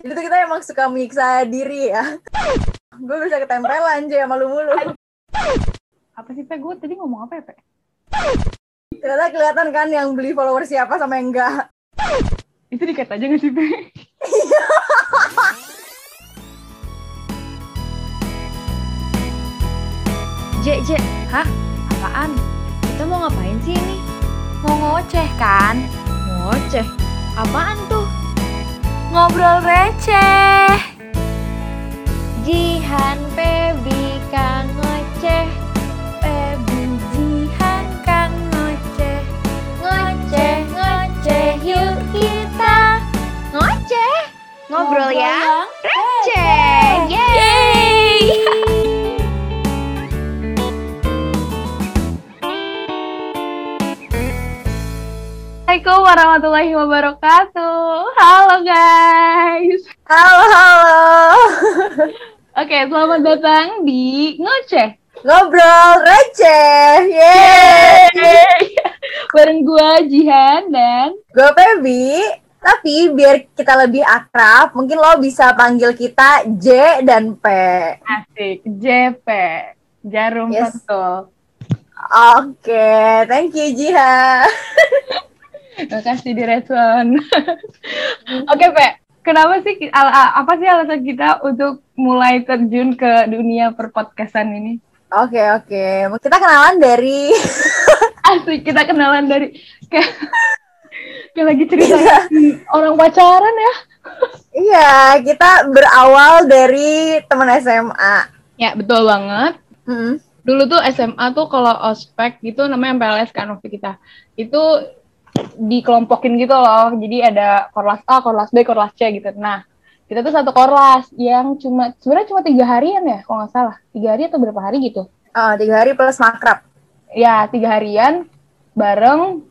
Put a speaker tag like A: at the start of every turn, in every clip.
A: Jadi tuh kita emang suka menyiksa diri ya. gue bisa ketempelan aja sama lu mulu.
B: Apa sih, Pe? Gue tadi ngomong apa ya, Pe?
A: Ternyata kelihatan kan yang beli follower siapa sama yang enggak.
B: Itu dikat aja gak sih, Pe?
C: Jek, Jek, hah? Apaan? Kita mau ngapain sih ini? Mau ngoceh kan? Ngoceh? Apaan tuh? Ngobrol receh. Jihan Pebi kan ngoceh. Pebi Jihan kan ngoceh. Ngoceh, ngoceh, yuk kita ngoceh. Ngobrol yang receh.
B: Assalamualaikum warahmatullahi wabarakatuh. Halo guys.
A: Halo, halo.
B: Oke, selamat datang di Ngoceh.
A: Ngobrol receh. Yeay.
B: Bareng gua Jihan dan
A: Gue Pebi. Tapi biar kita lebih akrab, mungkin lo bisa panggil kita J dan P.
B: Asik JP Jarum
A: Yes.
B: Betul.
A: Oke, thank you Jiha.
B: Makasih direspon. Oke, Pe. Kenapa sih apa sih alasan kita untuk mulai terjun ke dunia perpodcastan ini?
A: Oke, oke. Kita kenalan dari
B: Asik kita kenalan dari kayak kayak lagi cerita orang pacaran ya.
A: Iya, kita berawal dari teman SMA.
B: Ya, betul banget.
A: Hmm.
B: Dulu tuh SMA tuh kalau ospek gitu namanya MPLS kan waktu kita. Itu dikelompokin gitu loh. Jadi ada korlas A, korlas B, korlas C gitu. Nah, kita tuh satu korlas yang cuma sebenarnya cuma tiga harian ya, kalau nggak salah. Tiga hari atau berapa hari gitu?
A: Oh, tiga hari plus makrab.
B: Ya, tiga harian bareng.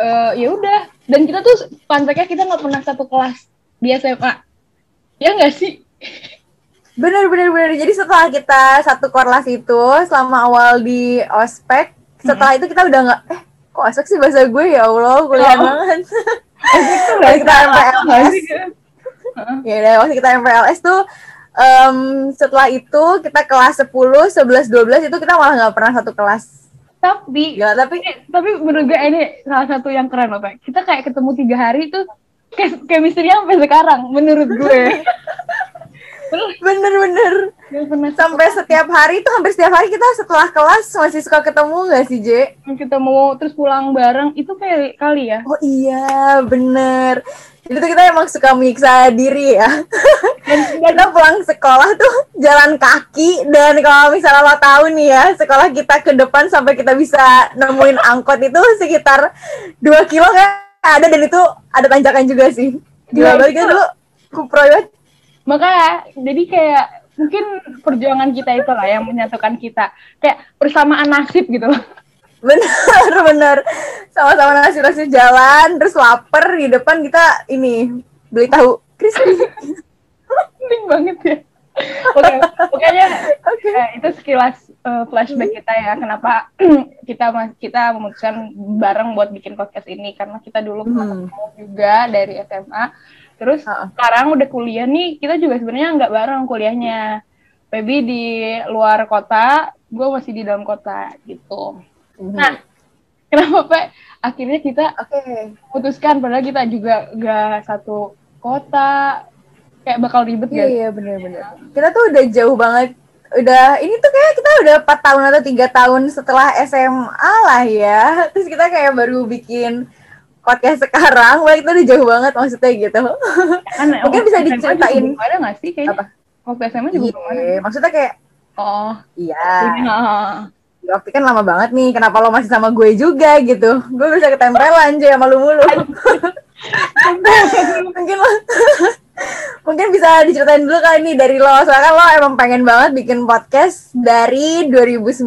B: eh ya udah. Dan kita tuh panteknya kita nggak pernah satu kelas di SMA. Ya nggak sih?
A: Bener, bener, bener. Jadi setelah kita satu korlas itu, selama awal di ospek, setelah itu kita udah nggak, eh, kok ospek sih bahasa gue ya Allah, kuliah
B: Oh.
A: banget.
B: Nggak
A: kita MPLS. ya udah, waktu kita MPLS tuh, em, setelah itu kita kelas 10, 11, 12 itu kita malah nggak pernah satu kelas.
B: Tapi
A: Gila, tapi
B: Eh, tapi menurut gue ini salah satu yang keren loh, Pak. Kita kayak ketemu tiga hari tuh kayak chemistry-nya sampai sekarang, menurut gue.
A: bener-bener.
B: Pernah
A: Sampai setiap hari tuh, hampir setiap hari kita setelah kelas masih suka ketemu nggak sih, J?
B: kita mau terus pulang bareng, itu kayak kali ya.
A: Oh iya, bener. Tuh kita emang suka menyiksa diri ya. kita pulang sekolah tuh jalan kaki dan kalau misalnya lo tahu nih ya, sekolah kita ke depan sampai kita bisa nemuin angkot itu sekitar 2 kilo kan ada dan itu ada tanjakan juga sih. Gila
B: Gila,
A: banget kan
B: itu-
A: dulu. Kuproy banget.
B: Makanya, jadi kayak mungkin perjuangan kita itu lah yang menyatukan kita. Kayak persamaan nasib gitu loh.
A: Bener, bener. Sama-sama nasi-nasi jalan, terus lapar di depan kita ini beli tahu crispy.
B: Penting banget ya. Oke, pokoknya
A: Oke.
B: eh, itu sekilas eh, flashback kita ya. Kenapa kita kita memutuskan bareng buat bikin podcast ini karena kita dulu pernah
A: Hmm.
B: ketemu juga dari SMA. Terus
A: Ha-ha.
B: sekarang udah kuliah nih, kita juga sebenarnya nggak bareng kuliahnya. Baby di luar kota, gue masih di dalam kota gitu. Nah, kenapa Pe? Akhirnya kita
A: Oke.
B: putuskan padahal kita juga nggak satu kota, kayak bakal ribet
A: Iya,
B: gak?
A: iya bener-bener. Kita tuh udah jauh banget. Udah, ini tuh kayak kita udah 4 tahun atau tiga tahun setelah SMA lah ya. Terus kita kayak baru bikin podcast sekarang. Wah, itu udah jauh banget maksudnya gitu.
B: Kan,
A: Mungkin bisa
B: juga
A: diceritain.
B: ada nggak sih kayaknya?
A: Apa?
B: Waktu SMA juga belum ada.
A: Iya, maksudnya kayak,
B: Oh,
A: iya.
B: iya.
A: Waktu kan lama banget nih, kenapa lo masih sama gue juga gitu. Gue bisa ketempelan aja sama lu mulu. mungkin lo mungkin bisa diceritain dulu kali nih dari lo soalnya kan lo emang pengen banget bikin podcast dari 2019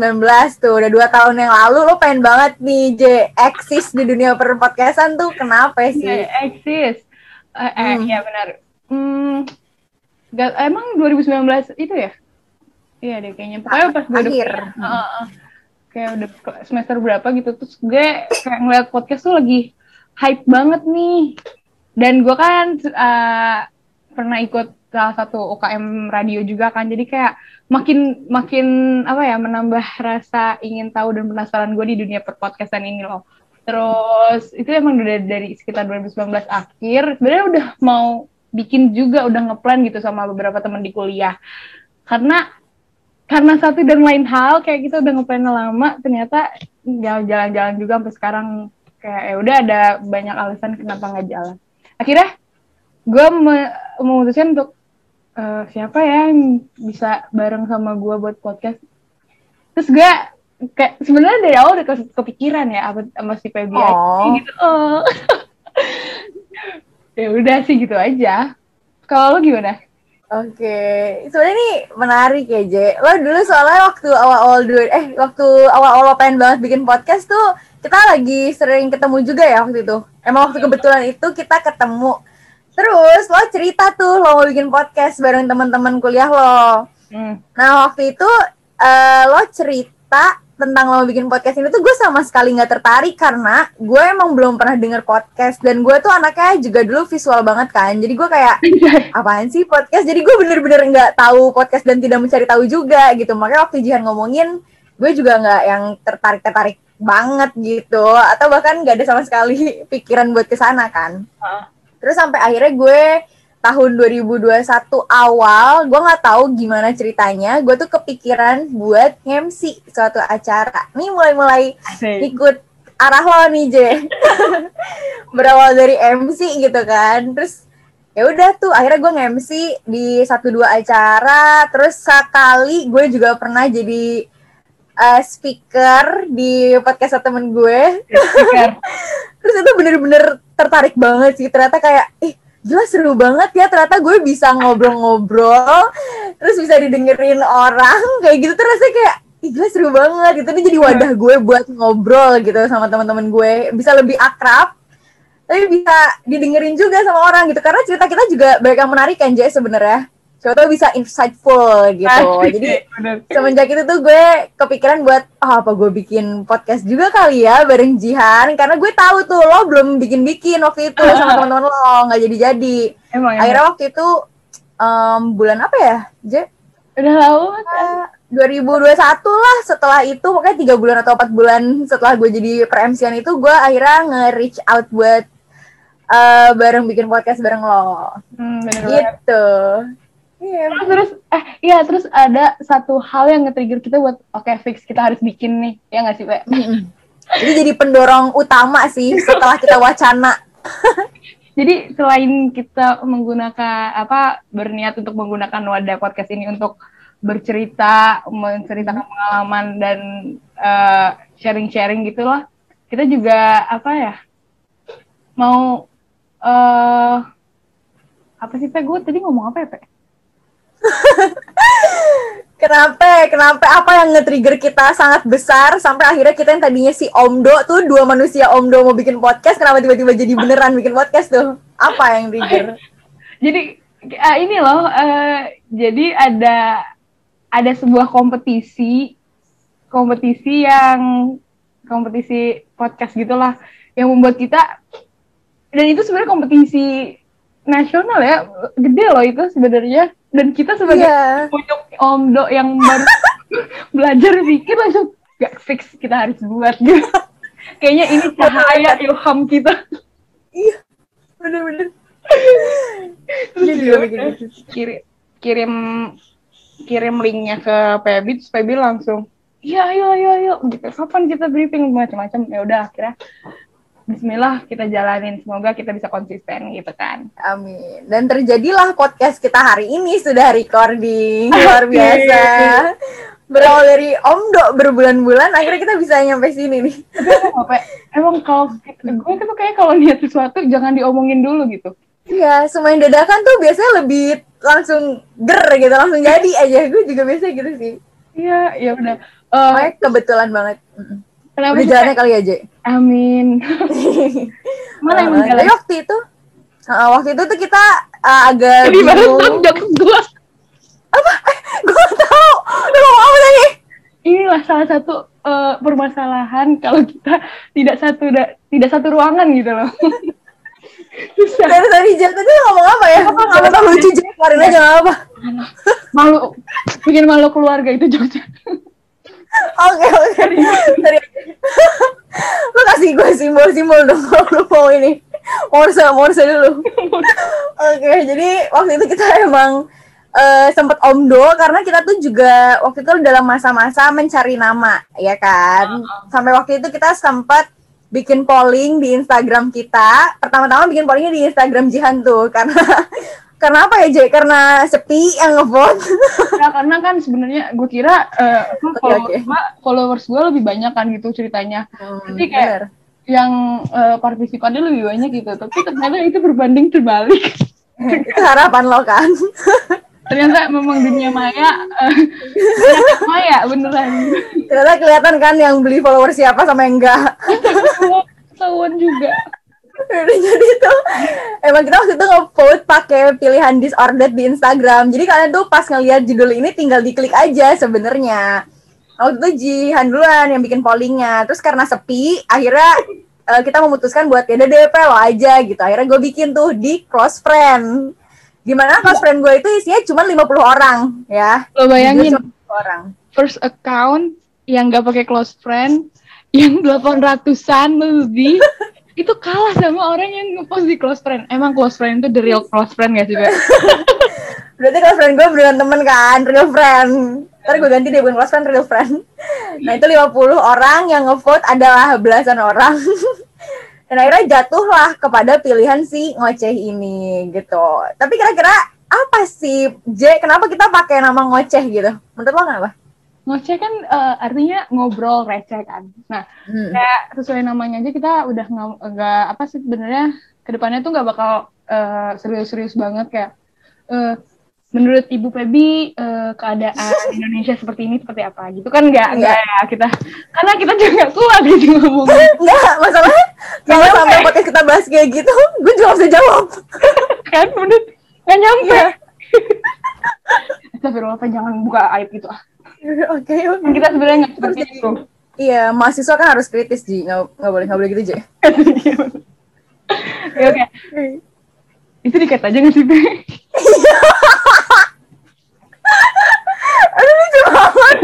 A: tuh udah dua tahun yang lalu lo pengen banget nih J eksis di dunia per podcastan tuh kenapa sih
B: Iya, eksis. Eh, eh,
A: Hmm.
B: iya benar. Hmm, emang 2019 itu ya? Iya deh kayaknya. Pokoknya pas gue udah
A: Akhir.
B: kuliah, uh, uh, kayak udah semester berapa gitu terus gue kayak ngeliat podcast tuh lagi hype banget nih. Dan gue kan uh, pernah ikut salah satu UKM radio juga kan. Jadi kayak makin makin apa ya menambah rasa ingin tahu dan penasaran gue di dunia perpodcastan ini loh. Terus itu emang udah dari sekitar 2019 akhir sebenarnya udah mau bikin juga udah ngeplan gitu sama beberapa teman di kuliah. Karena karena satu dan lain hal kayak kita udah ngeplan lama ternyata jalan-jalan juga sampai sekarang kayak ya udah ada banyak alasan kenapa nggak jalan. Akhirnya gue me memutuskan untuk uh, siapa ya yang bisa bareng sama gue buat podcast. Terus gue kayak sebenarnya dari awal udah kepikiran ya apa sama si Feby
A: oh.
B: gitu. Oh ya udah sih gitu aja. Kalau lo gimana
A: Oke, okay. sebenarnya ini menarik ya, J. Lo dulu soalnya waktu awal-awal dulu, eh waktu awal-awal pengen banget bikin podcast tuh, kita lagi sering ketemu juga ya waktu itu. Emang waktu kebetulan itu kita ketemu. Terus lo cerita tuh lo mau bikin podcast bareng teman-teman kuliah lo. Hmm. Nah waktu itu uh, lo cerita tentang lo bikin podcast ini tuh gue sama sekali nggak tertarik karena gue emang belum pernah denger podcast dan gue tuh anaknya juga dulu visual banget kan. Jadi gue kayak apaan sih podcast? Jadi gue bener-bener nggak tahu podcast dan tidak mencari tahu juga gitu. Makanya waktu Jihan ngomongin gue juga nggak yang tertarik tertarik banget gitu. Atau bahkan nggak ada sama sekali pikiran buat ke sana kan. Uh. terus sampai akhirnya gue tahun 2021 awal gue nggak tahu gimana ceritanya. Gue tuh kepikiran buat MC suatu acara. Nih mulai-mulai ikut arah lo nih J. Berawal dari MC gitu kan. Terus ya udah tuh akhirnya gue nge-MC di satu dua acara. Terus sekali gue juga pernah jadi uh, speaker di podcast temen gue. Terus itu bener-bener tertarik banget sih. Ternyata kayak ih gila seru banget ya ternyata gue bisa ngobrol-ngobrol terus bisa didengerin orang kayak gitu tuh rasanya kayak Ih, gila seru banget gitu. Ini jadi wadah gue buat ngobrol gitu sama teman-teman gue. Bisa lebih akrab tapi bisa didengerin juga sama orang gitu. Karena cerita kita juga banyak yang menarik kan Jay sebenarnya siapa tahu bisa insightful gitu. Ah, Jadi semenjak itu tuh gue kepikiran buat oh, apa gue bikin podcast juga kali ya bareng Jihan karena gue tahu tuh lo belum bikin-bikin waktu itu sama teman-teman lo nggak jadi-jadi. Emang, Akhirnya waktu itu um, bulan apa ya, J?
B: Udah lama kan?
A: 2021 lah setelah itu pokoknya tiga bulan atau empat bulan setelah gue jadi per itu gue akhirnya nge-reach out buat uh, bareng bikin podcast bareng lo. Hmm, bener gitu.
B: Iya. Terus, terus eh iya terus ada satu hal yang nge-trigger kita buat oke okay, fix kita harus bikin nih. Ya nggak sih, Pak?
A: Jadi jadi pendorong utama sih setelah kita wacana.
B: jadi selain kita menggunakan apa berniat untuk menggunakan wadah podcast ini untuk bercerita, menceritakan pengalaman dan uh, sharing-sharing gitulah. Kita juga apa ya? Mau uh, apa sih Pak? Gue tadi ngomong apa ya, Pak?
A: Kenapa? Kenapa? Apa yang nge-trigger kita sangat besar sampai akhirnya kita yang tadinya si Omdo tuh dua manusia Omdo mau bikin podcast, kenapa tiba-tiba jadi beneran bikin podcast tuh? Apa yang trigger?
B: jadi uh, ini loh, uh, jadi ada ada sebuah kompetisi kompetisi yang kompetisi podcast gitulah yang membuat kita dan itu sebenarnya kompetisi nasional ya gede loh itu sebenarnya dan kita sebagai yeah. omdo yang baru belajar bikin langsung gak fix kita harus buat. Gitu kayaknya ini cahaya ilham kita.
A: Iya bener-bener.
B: Terus ya gitu. kirim kirim kirim linknya ke Pebi terus Pebi langsung iya ayo ayo ayo. Gitu kapan kita briefing? Macam-macam. Ya udah akhirnya Bismillah kita jalanin. Semoga kita bisa konsisten gitu kan.
A: Amin. Dan terjadilah podcast kita hari ini sudah recording. Luar biasa. Berawal dari Omdo berbulan-bulan, akhirnya kita bisa nyampe sini nih.
B: Emang kalau gue tuh kayak kalau lihat sesuatu jangan diomongin dulu gitu.
A: Iya, semain dadakan tuh biasanya lebih langsung ger gitu, langsung jadi aja. Gue juga biasa gitu sih.
B: Iya, ya udah.
A: Uh, kebetulan banget. Kenapa Udah jalannya kali aja.
B: Amin.
A: Mana yang uh, jalan? waktu itu, uh, waktu itu tuh kita uh, agak Jadi bingung.
B: gue.
A: Apa? gue tahu. Udah ngomong apa tadi?
B: Inilah salah satu uh, permasalahan kalau kita tidak satu da tidak satu ruangan gitu loh. Susah.
A: Dari tadi Jack tadi ngomong apa ya? Siapa tahu lucu Jack, keluarin aja nggak apa.
B: Malu, bikin malu keluarga itu Jogja.
A: Oke oke. Dari lu kasih gue simbol-simbol dong kalau lu mau ini. Morse morse dulu. Oke, jadi waktu itu kita emang eh sempat omdo karena kita tuh juga waktu itu dalam masa-masa mencari nama, ya kan? Sampai waktu itu kita sempat bikin polling di Instagram kita. Pertama-tama bikin pollingnya di Instagram Jihan tuh karena karena apa ya, Jay? Karena sepi yang ngevote.
B: Ya, karena kan sebenarnya gue kira
A: Oke,
B: followers,
A: oke.
B: gua- followers gue lebih banyak kan gitu ceritanya. Jadi kayak
A: bener.
B: yang eh, partisipannya lebih banyak gitu. Tapi ternyata itu berbanding terbalik.
A: itu harapan lo kan.
B: ternyata memang dunia maya banyak maya beneran.
A: Ternyata kelihatan kan yang beli follower siapa sama yang enggak.
B: Ketahuan juga.
A: Udah jadi tuh emang kita waktu itu nge-vote pakai pilihan disordered di Instagram. Jadi kalian tuh pas ngeliat judul ini tinggal diklik aja sebenarnya. Waktu itu Jihan duluan yang bikin pollingnya. Terus karena sepi, akhirnya eh, kita memutuskan buat ya DP lo aja gitu. Akhirnya gue bikin tuh di close friend. Gimana close friend gue itu isinya cuma 50 orang ya.
B: Lo bayangin
A: Jujur, 50 orang.
B: first account yang gak pakai close friend yang 800-an lebih itu kalah sama orang yang ngepost di close friend. Emang close friend itu the real close friend gak sih, Mbak?
A: Berarti close friend gue beneran temen kan, real friend. Ntar gue ganti deh bukan close friend, real friend. Nah itu 50 orang yang ngevote adalah belasan orang. Dan akhirnya jatuhlah kepada pilihan si ngoceh ini gitu. Tapi kira-kira apa sih, J? Kenapa kita pakai nama ngoceh gitu? Menurut lo kenapa?
B: Ngoceh kan eh, artinya ngobrol receh kan. Nah,
A: Hmm.
B: kayak sesuai namanya aja kita udah nggak nggak apa sih sebenarnya ke depannya tuh nggak bakal eh, serius-serius banget kayak eh, menurut Ibu Pebi eh, keadaan Indonesia seperti ini seperti apa gitu kan nggak nggak ya kita karena kita juga nggak kuat gitu ngomong
A: Enggak, masalahnya kalau sampai podcast kita bahas kayak gitu, gue juga bisa jawab.
B: kan menurut nggak nyampe
A: Iya.
B: Astagfirullah jangan buka aib gitu ah
A: Oke, oke.
B: Kan kita sebenarnya nggak seperti itu
A: Iya, mahasiswa kan harus kritis, Ji. Nggak, nggak boleh, nggak boleh gitu, J.
B: ya oke itu dikat aja nggak sih Be?
A: Aduh, lucu banget.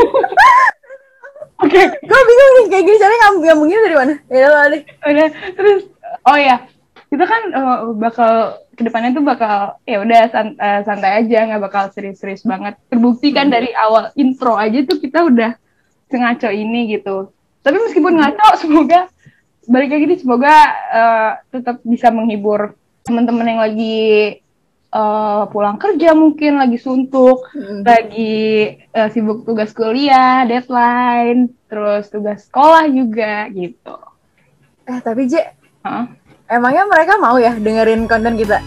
B: oke
A: gue bingung nih kayak gini caranya ngambung ngambunginnya dari mana ya udah
B: udah terus oh ya kita kan eh, bakal ke depannya tuh bakal ya udah san- eh, santai aja nggak bakal serius-serius banget. Terbukti kan dari awal intro aja tuh kita udah sengaco ini gitu. Tapi meskipun ngaco semoga balik lagi nih semoga eh, tetap bisa menghibur teman-teman yang lagi eh, pulang kerja mungkin lagi suntuk lagi eh, sibuk tugas kuliah deadline terus tugas sekolah juga gitu.
A: Eh tapi J
B: Hah?
A: Emangnya mereka mau ya dengerin konten kita